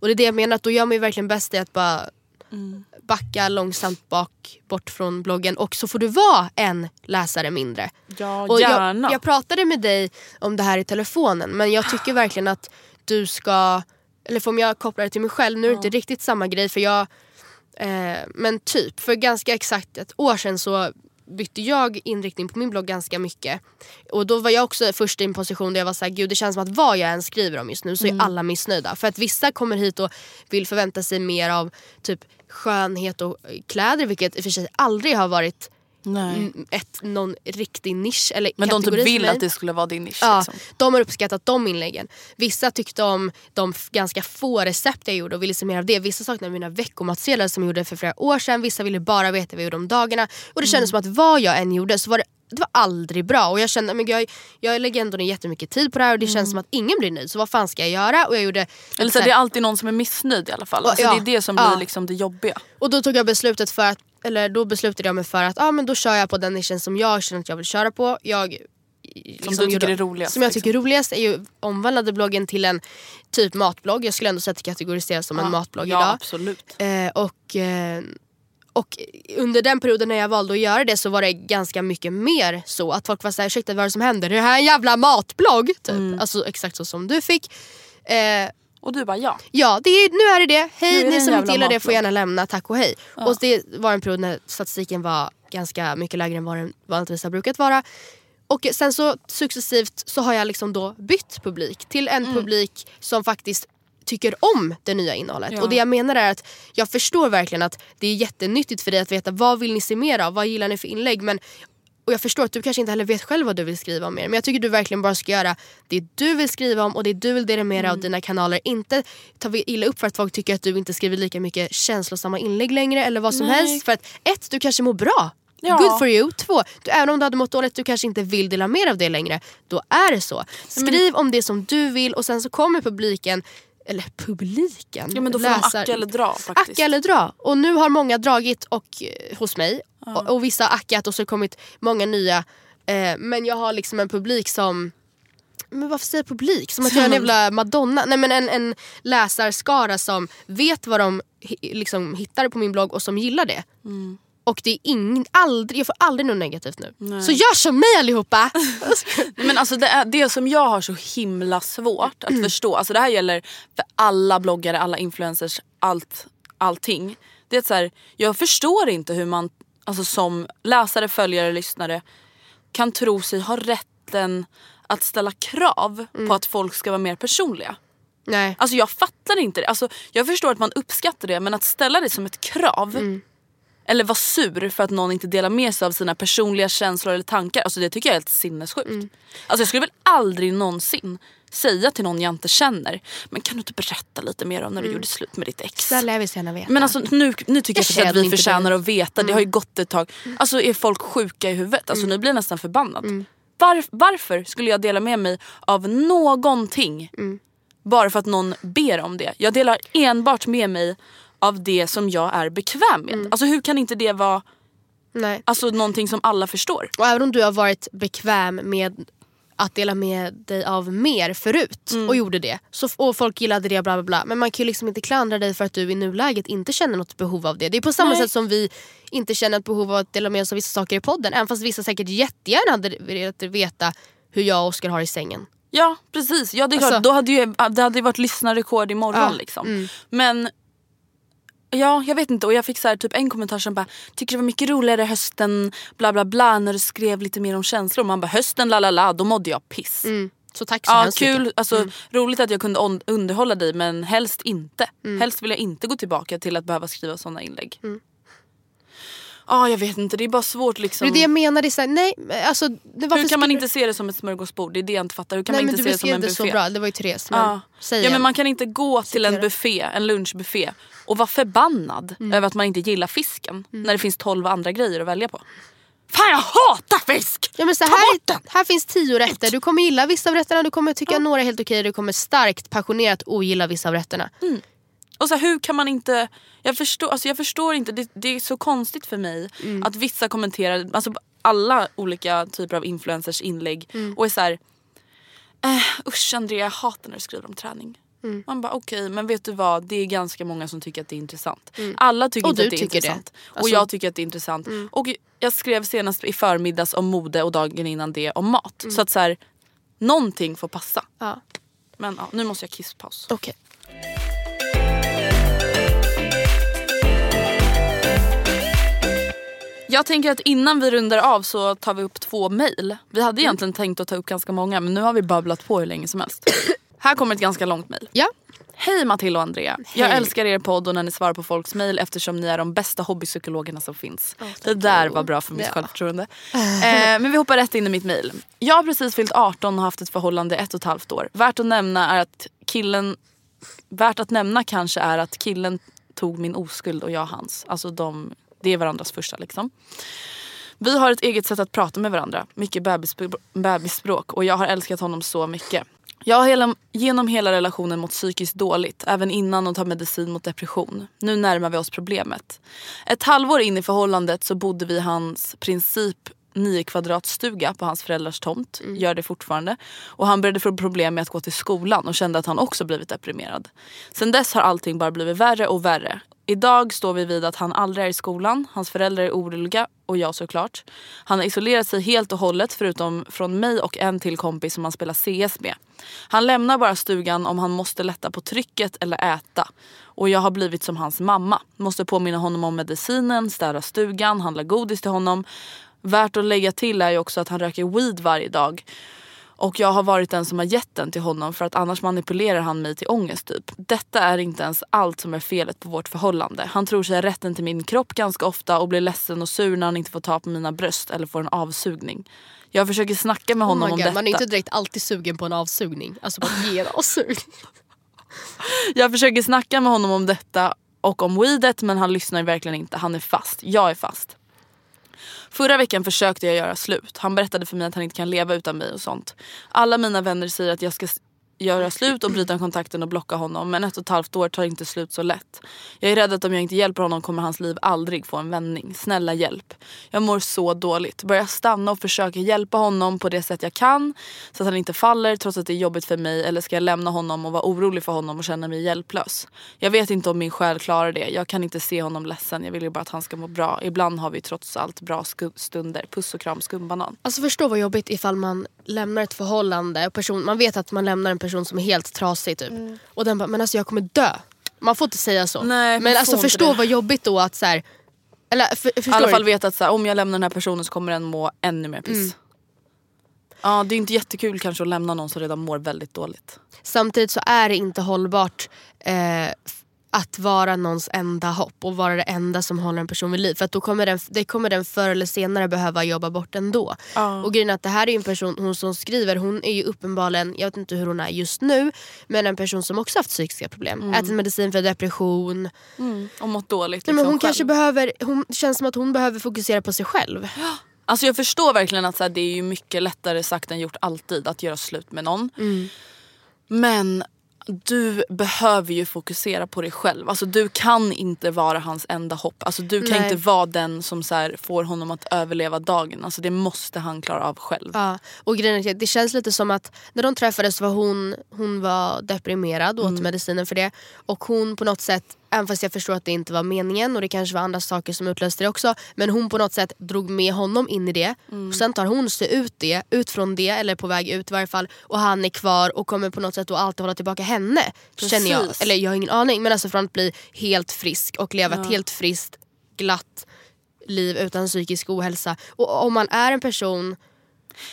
Och det är det jag menar, att då gör man ju verkligen bäst i att bara backa långsamt bak, bort från bloggen och så får du vara en läsare mindre. Ja, Och gärna. jag, jag pratade med dig om det här i telefonen men jag tycker verkligen att du ska, eller för om jag kopplar det till mig själv, nu är det inte riktigt samma grej för jag, eh, men typ för ganska exakt ett år sedan så bytte jag inriktning på min blogg ganska mycket. Och då var jag också först i en position där jag var såhär, gud det känns som att vad jag än skriver om just nu så är alla missnöjda. För att vissa kommer hit och vill förvänta sig mer av typ skönhet och kläder vilket i och för sig aldrig har varit Nej. mm, ett, någon riktig nisch eller Men de typ vill att det skulle vara din nisch. Ja, Liksom. de har uppskattat de inläggen. Vissa tyckte om de ganska få recept jag gjorde och ville se mer av det. Vissa saknade mina veckomatsedlar som jag gjorde för flera år sedan. Vissa ville bara veta vad jag gjorde om dagarna. Och det kändes Mm. som att vad jag än gjorde så var det det var aldrig bra och jag kände men jag, jag lägger ändå ner jättemycket tid på det här och det känns som att ingen blir nöjd så vad fan ska jag göra? Och, jag gjorde Mm. Eller så här- det är alltid någon som är missnöjd i alla fall. Och- Alltså, ja, det är det som ja. blir liksom det jobbiga. och då tog jag beslutet för att eller då beslutade jag mig för att ah, men då kör jag på den nischen som jag känner att jag vill köra på. Jag, liksom du tycker är roligast, Som jag liksom. tycker är roligast är ju omvandlade bloggen till en typ matblogg. Jag skulle ändå säga att det kategoriseras som en matblogg ja, idag. absolut. Eh, och, eh, och under den perioden när jag valde att göra det så var det ganska mycket mer så att folk var såhär, ursäkta vad är det som händer? Är det här en jävla matblogg? Typ. Mm. Alltså exakt så som du fick. Eh, Och du bara ja. Ja, det är, nu är det det. Hej, ni som inte gillar det får gärna lämna. Tack och hej. Och det var en period när statistiken var ganska mycket lägre än vad den vanligtvis har brukat vara. Och sen så successivt så har jag liksom då bytt publik till en Mm. publik som faktiskt tycker om det nya innehållet. Ja. Och det jag menar är att jag förstår verkligen att det är jättenyttigt för dig att veta vad vill ni se mer av, vad gillar ni för inlägg. Men, och jag förstår att du kanske inte heller vet själv vad du vill skriva om mer. Men jag tycker du verkligen bara ska göra det du vill skriva om och det du vill dela med dig Mm. av dina kanaler. Inte ta illa upp för att folk tycker att du inte skriver lika mycket känslosamma inlägg längre eller vad som Nej. helst. För att ett, du kanske mår bra. Ja. Good for you. Två, du, även om du hade mått dåligt du kanske inte vill dela mer av det längre. Då är det så. Skriv om det som du vill och sen så kommer publiken eller publiken? Ja men då får läsar- de acka eller dra faktiskt. Acka eller dra. Och nu har många dragit och, eh, hos mig och, och vissa har ackat och så har det kommit många nya Eh, men jag har liksom en publik som men varför säger publik? Som att jag är en jävla madonna. Nej men en, en läsarskara som vet vad de liksom hittar på min blogg och som gillar det. Mm. Och det är ingen, aldrig, jag får aldrig något negativt nu. Så gör som mig allihopa! Men alltså det, är, det som jag har så himla svårt att förstå, alltså det här gäller för alla bloggare, alla influencers, allt, allting. Det är så här, jag förstår inte hur man alltså som läsare, följare, lyssnare kan tro sig ha rätten att ställa krav på att folk ska vara mer personliga. Nej. Alltså jag fattar inte det. Alltså, jag förstår att man uppskattar det men att ställa det som ett krav eller vara sur för att någon inte delar med sig av sina personliga känslor eller tankar. Alltså det tycker jag är helt sinnessjukt. Alltså jag skulle väl aldrig någonsin säga till någon jag inte känner Men kan du inte berätta lite mer om när du gjorde slut med ditt ex? Snälla jag vill så gärna veta. Men alltså nu, nu tycker jag, Jag faktiskt att vi förtjänar dig. att veta. Det har ju gått ett tag. Alltså är folk sjuka i huvudet? Alltså nu blir jag nästan förbannad. Var, varför skulle jag dela med mig av någonting bara för att någon ber om det? Jag delar enbart med mig av det som jag är bekväm med. Alltså hur kan inte det vara Nej. alltså, någonting som alla förstår? Och även om du har varit bekväm med att dela med dig av mer förut Mm. och gjorde det. Så, och folk gillade det bla bla bla. Men man kan ju liksom inte klandra dig för att du i nuläget inte känner något behov av det. Det är på samma Nej. sätt som vi inte känner ett behov av att dela med oss av vissa saker i podden. Även fast vissa säkert jättegärna hade velat veta hur jag och Oskar har i sängen. Ja precis, ja, det, är klart, Alltså- då hade ju, det hade varit lyssnarrekord imorgon. Ja, Liksom. Men Ja jag vet inte och jag fick så här, typ en kommentar som bara Tycker det var mycket roligare hösten bla bla bla när du skrev lite mer om känslor. Man bara hösten la la la då mådde jag piss. Så tack så Ja hemskt kul, mycket. alltså, roligt att jag kunde underhålla dig men helst inte. Mm. Helst vill jag inte gå tillbaka till att behöva skriva sådana inlägg. Ja jag vet inte det är bara svårt liksom. Mm. Det är det jag menar. Det är så här, nej, alltså, det, Hur kan man inte se det som ett smörgåsbord? Det är det jag inte fattar. Hur kan Nej, man inte du se det som beskrev en det buffé? så bra. Det var ju Therese. Men, säg ja igen. men man kan inte gå till en buffé, en lunchbuffé och vara förbannad Mm. över att man inte gillar fisken när det finns 12 andra grejer att välja på. Fan jag hatar fisk! Ja, men så Ta här, bort den! här finns tio rätter. Du kommer gilla vissa av rätterna, du kommer tycka några är helt okej. Du kommer starkt passionerat ogilla vissa av rätterna. Och så här, hur kan man inte... Jag förstår, alltså jag förstår inte, det, det är så konstigt för mig Mm. att vissa kommenterar alltså alla olika typer av influencers inlägg Mm. och är så här. Eh, usch Andrea jag hatar när du skriver om träning. Mm. Man bara okej men vet du vad det är ganska många som tycker att det är intressant. Alla tycker Och inte att det är tycker det. intressant. Och Alltså- jag tycker att det är intressant. Och jag skrev senast i förmiddags om mode och dagen innan det om mat. Så att så här, någonting får passa. Ja. Men ja, nu måste jag kisspaus. Okej. Jag tänker att innan vi rundar av så tar vi upp två mejl. Vi hade egentligen tänkt att ta upp ganska många men nu har vi babblat på hur länge som helst. Här kommer ett ganska långt mejl. Ja. Hej Matilda och Andrea. Jag Hej. älskar er podd och när ni svarar på folks mejl eftersom ni är de bästa hobbypsykologerna som finns. det där var bra för mitt Ja. självförtroende. eh, men vi hoppar rätt in i mitt mejl. Jag har precis fyllt 18 och haft ett förhållande ett och ett halvt år. Värt att nämna är att killen Värt att nämna kanske är att killen tog min oskuld och jag hans. Alltså de, det är varandras första liksom. Vi har ett eget sätt att prata med varandra. Mycket bebisspråk- bebisspråk och jag har älskat honom så mycket. Jag har hela, genom hela relationen mått psykiskt dåligt, även innan och tar medicin mot depression. Nu närmar vi oss problemet. Ett halvår in i förhållandet så bodde vi i hans princip 9 kvadratstuga på hans föräldrars tomt. Gör det fortfarande. Och han började få problem med att gå till skolan och kände att han också blivit deprimerad. Sen dess har allting bara blivit värre och värre. Idag står vi vid att han aldrig är i skolan, hans föräldrar är oroliga och jag såklart. Han har isolerat sig helt och hållet förutom från mig och en till kompis som han spelar CS med. Han lämnar bara stugan om han måste lätta på trycket eller äta. Och jag har blivit som hans mamma. Måste påminna honom om medicinen, städa stugan, handla godis till honom. Värt att lägga till är ju också att han röker weed varje dag. Och jag har varit den som har gett den till honom för att annars manipulerar han mig till ångest typ. Detta är inte ens allt som är felet på vårt förhållande. Han tror sig ha rätten till min kropp ganska ofta och blir ledsen och sur när han inte får ta på mina bröst eller får en avsugning. Jag försöker snacka med Oh honom om God, detta. man är inte direkt alltid sugen på en avsugning. Alltså på att ge en avsugning. Jag försöker snacka med honom om detta och om weedet men han lyssnar verkligen inte. Han är fast. Jag är fast. Förra veckan försökte jag göra slut. Han berättade för mig att han inte kan leva utan mig och sånt. Alla mina vänner säger att jag ska, göra slut och bryta kontakten och blocka honom men ett och ett halvt år tar inte slut så lätt. Jag är rädd att om jag inte hjälper honom kommer hans liv aldrig få en vändning. Snälla hjälp. Jag mår så dåligt. Börja stanna och försöka hjälpa honom på det sätt jag kan så att han inte faller trots att det är jobbigt för mig eller ska jag lämna honom och vara orolig för honom och känna mig hjälplös. Jag vet inte om min själ klarar det. Jag kan inte se honom ledsen. Jag vill ju bara att han ska må bra. Ibland har vi trots allt bra stunder. Puss och kram skumbanan. Alltså förstå vad jobbigt ifall man lämnar ett förhållande och person, man vet att man lämnar en person som är helt trasig typ. Och den bara, men alltså jag kommer dö. Man får inte säga så. Nej, men alltså förstå det. vad jobbigt då att så här, eller för, I alla fall veta att så här, om jag lämnar den här personen så kommer den må ännu mer piss. Mm. Ja, det är inte jättekul kanske att lämna någon som redan mår väldigt dåligt. Samtidigt så är det inte hållbart eh, att vara någons enda hopp och vara det enda som håller en person vid liv. För att då kommer den, det kommer den förr eller senare behöva jobba bort ändå. Ja. Och grejen att det här är en person, hon som skriver, hon är ju uppenbarligen, jag vet inte hur hon är just nu, men en person som också haft psykiska problem. Ätit medicin för depression. Och mått dåligt liksom men hon själv. kanske behöver, hon, känns som att hon behöver fokusera på sig själv. Alltså jag förstår verkligen att så här, det är ju mycket lättare sagt än gjort alltid att göra slut med någon. Mm. Men du behöver ju fokusera på dig själv. Alltså du kan inte vara hans enda hopp. Alltså du kan Nej. inte vara den som så här, får honom att överleva dagen. Alltså det måste han klara av själv. Ja, och grejen är att det känns lite som att när de träffades var hon, hon var deprimerad och åt medicinen för det. Och hon på något sätt, även fast jag förstår att det inte var meningen och det kanske var andra saker som utlöste det också. Men hon på något sätt drog med honom in i det. Och sen tar hon sig ut det, ut från det, eller på väg ut i varje fall. Och han är kvar och kommer på något sätt då alltid hålla tillbaka henne. Känner jag. Precis. Eller jag har ingen aning men alltså från att bli helt frisk och leva ett helt friskt, glatt liv utan psykisk ohälsa. Och om man är en person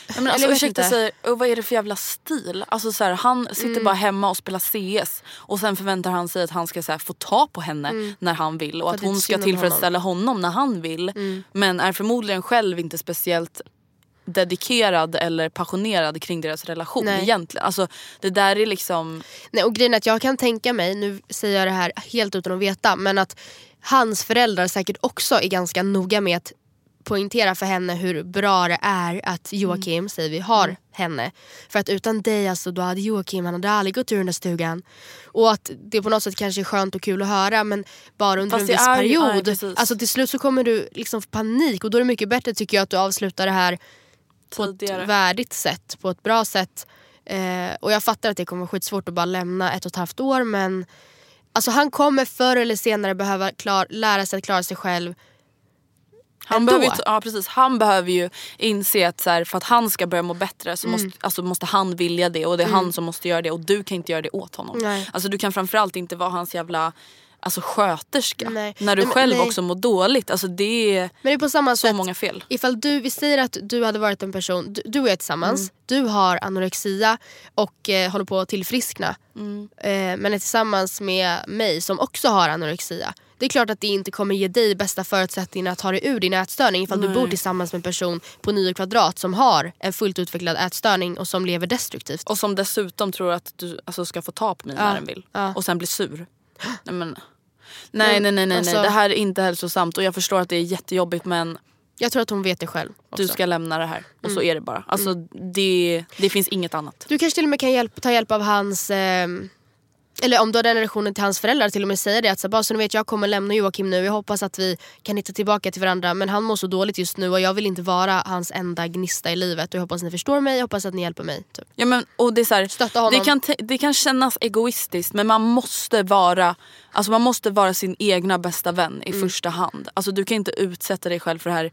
Ja, men Eller alltså, jag vet ursäkta inte. säger, och vad är det för jävla stil? Alltså, så här, han sitter bara hemma och spelar CS och sen förväntar han sig att han ska så här, få ta på henne när han vill och att att hon ska tillfredsställa honom. när han vill. Men är förmodligen själv inte speciellt dedikerad eller passionerad kring deras relation Nej. egentligen. Alltså, det där är liksom... Nej, och grejen är att jag kan tänka mig, nu säger jag det här helt utan att veta, men att hans föräldrar säkert också är ganska noga med att poängtera för henne hur bra det är att Joakim, Mm. säger vi, har henne. För att utan dig alltså, då hade Joakim han hade aldrig gått ur den där stugan. Och att det på något sätt kanske är skönt och kul att höra men bara under Fast en viss är period. precis. alltså till slut så kommer du liksom få panik och då är det mycket bättre tycker jag att du avslutar det här på Tidigare. ett värdigt sätt, på ett bra sätt. Eh, och jag fattar att det kommer vara skitsvårt att bara lämna ett och ett halvt år men alltså han kommer förr eller senare behöva klar, lära sig att klara sig själv. Han behöver, ju, ja, precis, han behöver ju inse att så här, för att han ska börja må bättre så måste, alltså, måste han vilja det och det är han som måste göra det och du kan inte göra det åt honom. Nej. Alltså, du kan framförallt inte vara hans jävla alltså, sköterska Nej. när du Nej, själv nej. också mår dåligt. Alltså, det är Men det är på samma så sätt, många fel. ifall du, vi säger att du hade varit en person, du, du och jag är tillsammans, Mm. du har anorexia och eh, håller på att tillfriskna. Mm. Eh, men är tillsammans med mig som också har anorexia. Det är klart att det inte kommer ge dig bästa förutsättningar att ta dig ur din ätstörning ifall du Nej. bor tillsammans med en person på 9 kvadrat som har en fullt utvecklad ätstörning och som lever destruktivt. Och som dessutom tror att du alltså, ska få ta på mig Ja, när den vill. ja. Och sen bli sur. Nej, men, nej, nej, nej, nej, alltså- nej. Det här är inte hälsosamt och jag förstår att det är jättejobbigt men Jag tror att hon vet det själv. Också. du ska lämna det här. Och Mm. så är det bara. Alltså, det, det finns inget annat. Du kanske till och med kan hjälp, ta hjälp av hans... ehm, eller om du har den relationen till hans föräldrar till och med säga det att så, bara så ni vet jag kommer lämna Joakim nu. Jag hoppas att vi kan hitta tillbaka till varandra men han mår så dåligt just nu och jag vill inte vara hans enda gnista i livet. Och jag hoppas ni förstår mig, jag hoppas att ni hjälper mig. Typ. Ja, men, och det, är så här, det, kan, det kan kännas egoistiskt men man måste vara alltså man måste vara sin egna bästa vän i Mm. första hand. Alltså, du kan inte utsätta dig själv för det här.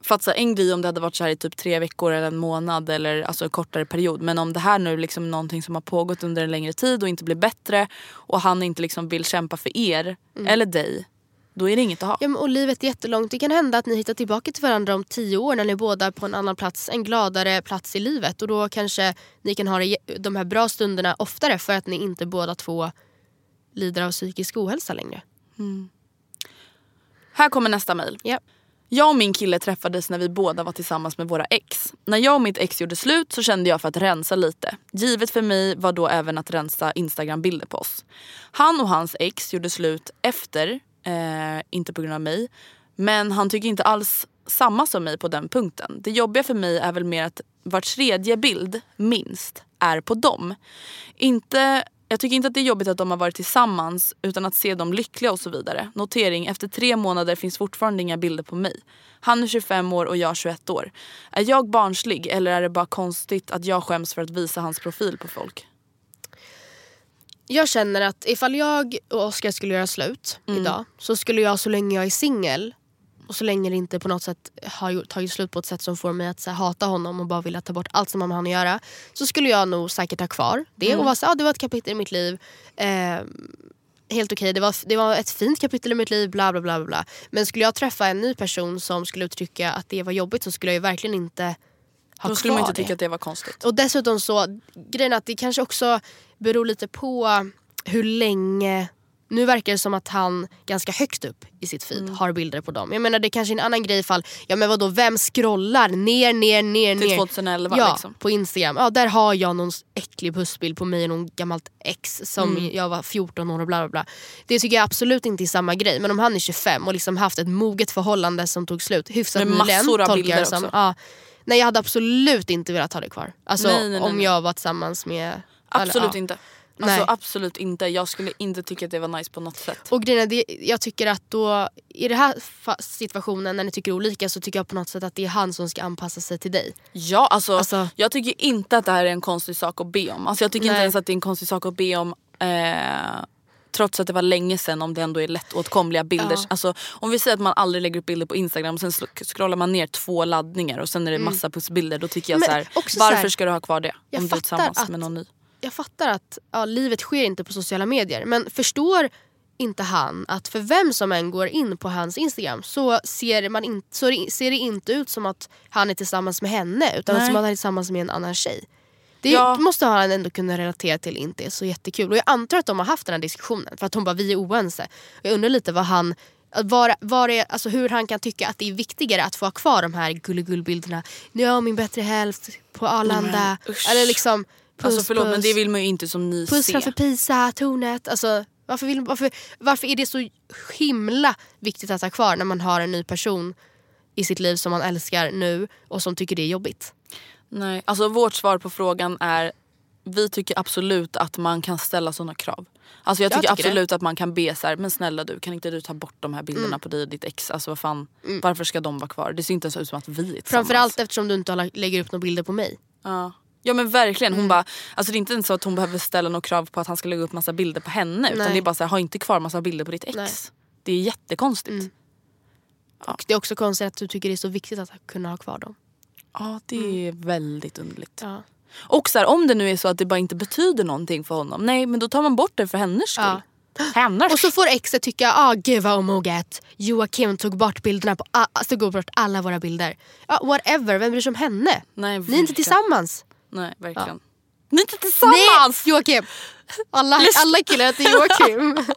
För att, så här, en grej om det hade varit så här i typ tre veckor eller en månad eller alltså, en kortare period. Men om det här nu liksom är någonting som har pågått under en längre tid och inte blir bättre och han inte liksom vill kämpa för er eller dig. Då är det inget att ha. Mm. Ja, men, och livet är jättelångt. Det kan hända att ni hittar tillbaka till varandra om tio år när ni båda är på en annan plats, en gladare plats i livet. Och då kanske ni kan ha de här bra stunderna oftare för att ni inte båda två lider av psykisk ohälsa längre. Här kommer nästa mejl. Ja. Jag och min kille träffades när vi båda var tillsammans med våra ex. När jag och mitt ex gjorde slut så kände jag för att rensa lite. Givet för mig var då även att rensa Instagram-bilder på oss. Han och hans ex gjorde slut efter, eh, inte på grund av mig. Men han tycker inte alls samma som mig på den punkten. Det jobbiga för mig är väl mer att var tredje bild, minst, är på dem. Inte, jag tycker inte att det är jobbigt att de har varit tillsammans utan att se dem lyckliga och så vidare. Notering, efter tre månader finns fortfarande inga bilder på mig. Han är 25 år och jag 21 år. Är jag barnslig eller är det bara konstigt att jag skäms för att visa hans profil på folk? Jag känner att ifall jag och Oskar skulle göra slut Mm. idag så skulle jag så länge jag är singel och så länge det inte på något sätt har tagit slut på ett sätt som får mig att här, hata honom och bara vilja ta bort allt som har med honom att göra. Så skulle jag nog säkert ha kvar det Mm. och vara så här, ah, det var ett kapitel i mitt liv. Eh, helt okej, det, var, det var ett fint kapitel i mitt liv, bla bla bla. bla. Men skulle jag träffa en ny person som skulle uttrycka att det var jobbigt så skulle jag ju verkligen inte ha Då skulle man kvar inte det. tycka att det var konstigt. Och dessutom så, grejen att det kanske också beror lite på hur länge nu verkar det som att han ganska högt upp i sitt feed Mm. har bilder på dem. Jag menar det är kanske är en annan grej ifall, ja men vadå vem scrollar ner ner ner Till ner. 2011 ja, liksom. på Instagram. Ja där har jag någon äcklig pussbild på mig och någon gammalt ex som Mm. jag var 14 år och bla bla bla. Det tycker jag absolut inte är samma grej. Men om han är 25 och liksom haft ett moget förhållande som tog slut hyfsat Med nyligen. massor av bilder som. också. Ja. Nej jag hade absolut inte velat ha det kvar. Alltså Nej, nej, nej, om jag var tillsammans med... Absolut eller, ja. inte. Alltså Nej. absolut inte. Jag skulle inte tycka att det var nice på något sätt. Och grejen är, det, jag tycker att då, i den här situationen när ni tycker olika så tycker jag på något sätt att det är han som ska anpassa sig till dig. Ja, alltså, Alltså- jag tycker inte att det här är en konstig sak att be om. Alltså, jag tycker inte Nej. ens att det är en konstig sak att be om eh, trots att det var länge sedan om det ändå är lättåtkomliga bilder. Ja. Alltså, om vi säger att man aldrig lägger upp bilder på Instagram och sen scrollar man ner två laddningar och sen är det massa pussbilder. Då tycker jag Mm. Men så här, också så varför här, ska du ha kvar det? jag Om du är tillsammans att- med någon ny. Jag fattar att ja, livet sker inte på sociala medier men förstår inte han att för vem som än går in på hans Instagram så ser, man in, så det- ser det inte ut som att han är tillsammans med henne utan Nej. som att han är tillsammans med en annan tjej. Det Ja. måste han ändå kunna relatera till inte är så jättekul. Och jag antar att de har haft den här diskussionen för att hon bara vi är oense. Jag undrar lite vad han var, var är, alltså hur han kan tycka att det är viktigare att få ha kvar de här gulligullbilderna. Nu har jag min bättre hälft på Arlanda. Usch. Eller liksom puss, Alltså förlåt men puss. det vill man ju inte som ny Puss se. framför Pisa, tornet. Alltså, varför, vill, varför, varför är det så himla viktigt att ha kvar när man har en ny person i sitt liv som man älskar nu och som tycker det är jobbigt? Nej, alltså vårt svar på frågan är vi tycker absolut att man kan ställa sådana krav. Alltså jag Jag tycker, tycker absolut att man kan be så här, men snälla du kan inte du ta bort de här bilderna Mm. på dig och ditt ex? Alltså vad fan, varför ska de vara kvar? Det ser inte ens ut som att vi är tillsammans. Framförallt eftersom du inte lägger upp några bilder på mig. Ja. Ja men verkligen, Mm. hon bara, alltså det är inte ens så att hon behöver ställa några krav på att han ska lägga upp massa bilder på henne. Utan Nej. det är bara så här, ha inte kvar massa bilder på ditt ex. Nej. Det är jättekonstigt. Mm. Och det är också konstigt att du tycker det är så viktigt att kunna ha kvar dem. Ja det är väldigt underligt. Ja. Och så här, om det nu är så att det bara inte betyder någonting för honom. Nej men då tar man bort det för hennes skull. Ja. Hennes Och så får exet tycka, ah gud vad omoget. Joakim tog bort bilderna på, alltså, tog bort alla våra bilder. Ja, whatever, vem bryr sig om henne? Nej, Ni är inte tillsammans. Nej verkligen. Ni är inte tillsammans! Nej, Joakim! Alla, alla killar heter Joakim.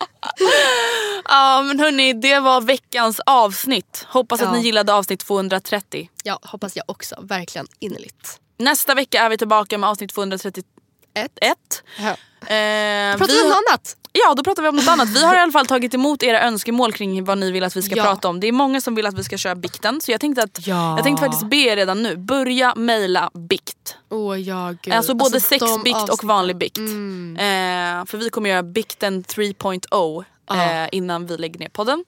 Ja men hörni det var veckans avsnitt. Hoppas att Ja. ni gillade avsnitt 230. ja, hoppas jag också. Verkligen innerligt. Nästa vecka är vi tillbaka med avsnitt 231. Ett. Ja. Eh, Pratar vi om något annat? Ja då pratar vi om något annat. Vi har i alla fall tagit emot era önskemål kring vad ni vill att vi ska Ja. prata om. Det är många som vill att vi ska köra bikten så jag tänkte, att, Ja. jag tänkte faktiskt be er redan nu, börja mejla bikt. Åh ja, gud. Alltså både de sexbikt och vanlig bikt. Mm. Eh, för vi kommer göra bikten 3.0 eh, innan vi lägger ner podden.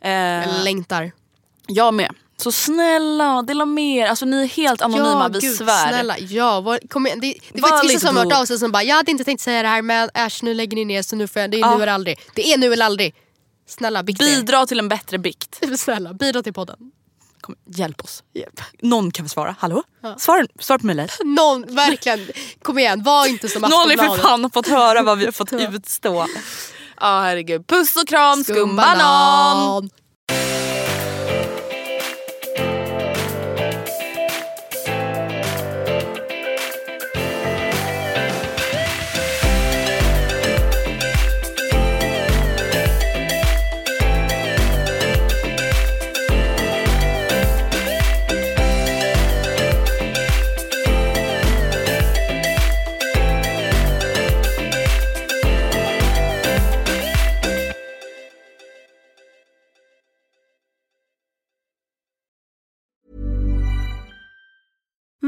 Eh, Jag längtar. jag med. Så snälla dela med er. Alltså ni är helt anonyma, vi gud, svär. Snälla, ja, vad, kom igen. Det, det Var var vissa lite som har hört av sig som bara jag hade inte tänkt säga det här men äsch nu lägger ni ner så nu får jag, det är Ja. nu eller aldrig. Det är nu eller aldrig. Snälla bikta er. Bidra till en bättre bikt. Snälla bidra till podden. Kom, hjälp oss. Hjälp. Någon kan väl svara? Hallå? Svar, svar på mejlet. Någon, verkligen. Kom igen, var inte som Någon har för Aftonbladet. fan fått höra vad vi har fått utstå. Ja herregud. Puss och kram, skumbanan!